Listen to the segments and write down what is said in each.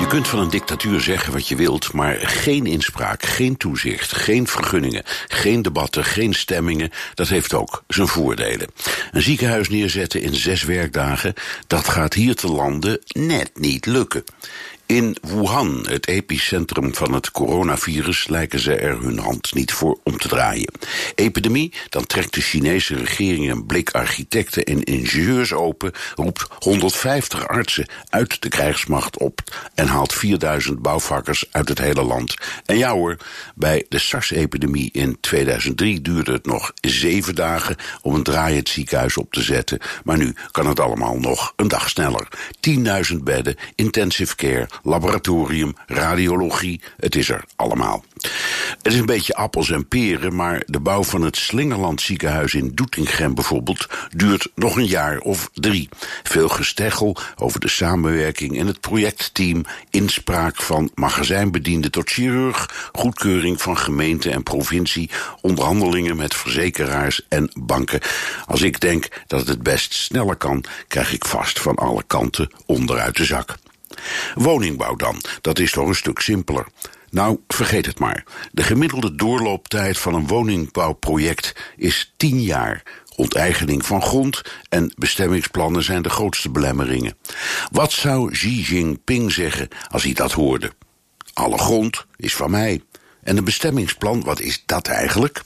Je kunt van een dictatuur zeggen wat je wilt, maar geen inspraak, geen toezicht, geen vergunningen, geen debatten, geen stemmingen, dat heeft ook zijn voordelen. Een ziekenhuis neerzetten in zes werkdagen, dat gaat hier te landen net niet lukken. In Wuhan, het epicentrum van het coronavirus, lijken ze er hun hand niet voor om te draaien. Epidemie, dan trekt de Chinese regering een blik architecten en ingenieurs open, roept 150 artsen uit de krijgsmacht op en haalt 4000 bouwvakkers uit het hele land. En ja hoor, bij de SARS-epidemie in 2003 duurde het nog zeven dagen om een draaiend ziekenhuis op te zetten, maar nu kan het allemaal nog een dag sneller. 10.000 bedden, intensive care, laboratorium, radiologie, het is er allemaal. Het is een beetje appels en peren, maar de bouw van het Slingerland ziekenhuis in Doetinchem bijvoorbeeld duurt nog een jaar of drie. Veel gesteggel over de samenwerking in het projectteam, inspraak van magazijnbediende tot chirurg, goedkeuring van gemeente en provincie, onderhandelingen met verzekeraars en banken. Als ik denk dat het best sneller kan, krijg ik vast van alle kanten onderuit de zak. Woningbouw dan, dat is toch een stuk simpeler. Nou, vergeet het maar. De gemiddelde doorlooptijd van een woningbouwproject is 10 jaar. Onteigening van grond en bestemmingsplannen zijn de grootste belemmeringen. Wat zou Xi Jinping zeggen als hij dat hoorde? Alle grond is van mij. En een bestemmingsplan, wat is dat eigenlijk?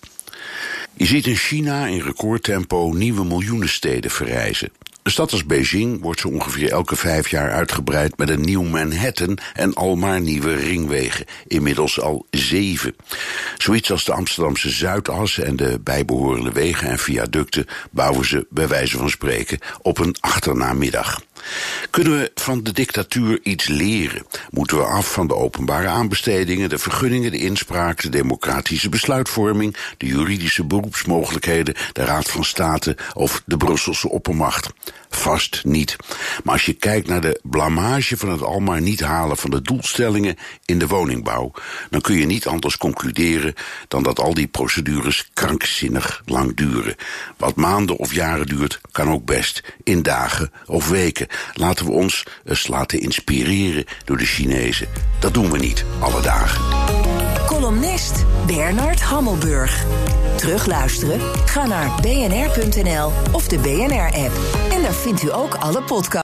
Je ziet in China in recordtempo nieuwe miljoenensteden verrijzen. Een stad als Beijing wordt zo ongeveer elke vijf jaar uitgebreid met een nieuw Manhattan en al maar nieuwe ringwegen. Inmiddels al zeven. Zoiets als de Amsterdamse Zuidas en de bijbehorende wegen en viaducten bouwen ze bij wijze van spreken op een achternamiddag. Kunnen we van de dictatuur iets leren? Moeten we af van de openbare aanbestedingen, de vergunningen, de inspraak, de democratische besluitvorming, de juridische beroepsmogelijkheden, de Raad van State of de Brusselse oppermacht? Vast niet. Maar als je kijkt naar de blamage van het almaar niet halen van de doelstellingen in de woningbouw, dan kun je niet anders concluderen dan dat al die procedures krankzinnig lang duren. Wat maanden of jaren duurt, kan ook best in dagen of weken. Laten we ons eens laten inspireren door de Chinezen. Dat doen we niet alle dagen. Bernard Hammelburg. Terugluisteren? Ga naar bnr.nl of de BNR-app. En daar vindt u ook alle podcasts.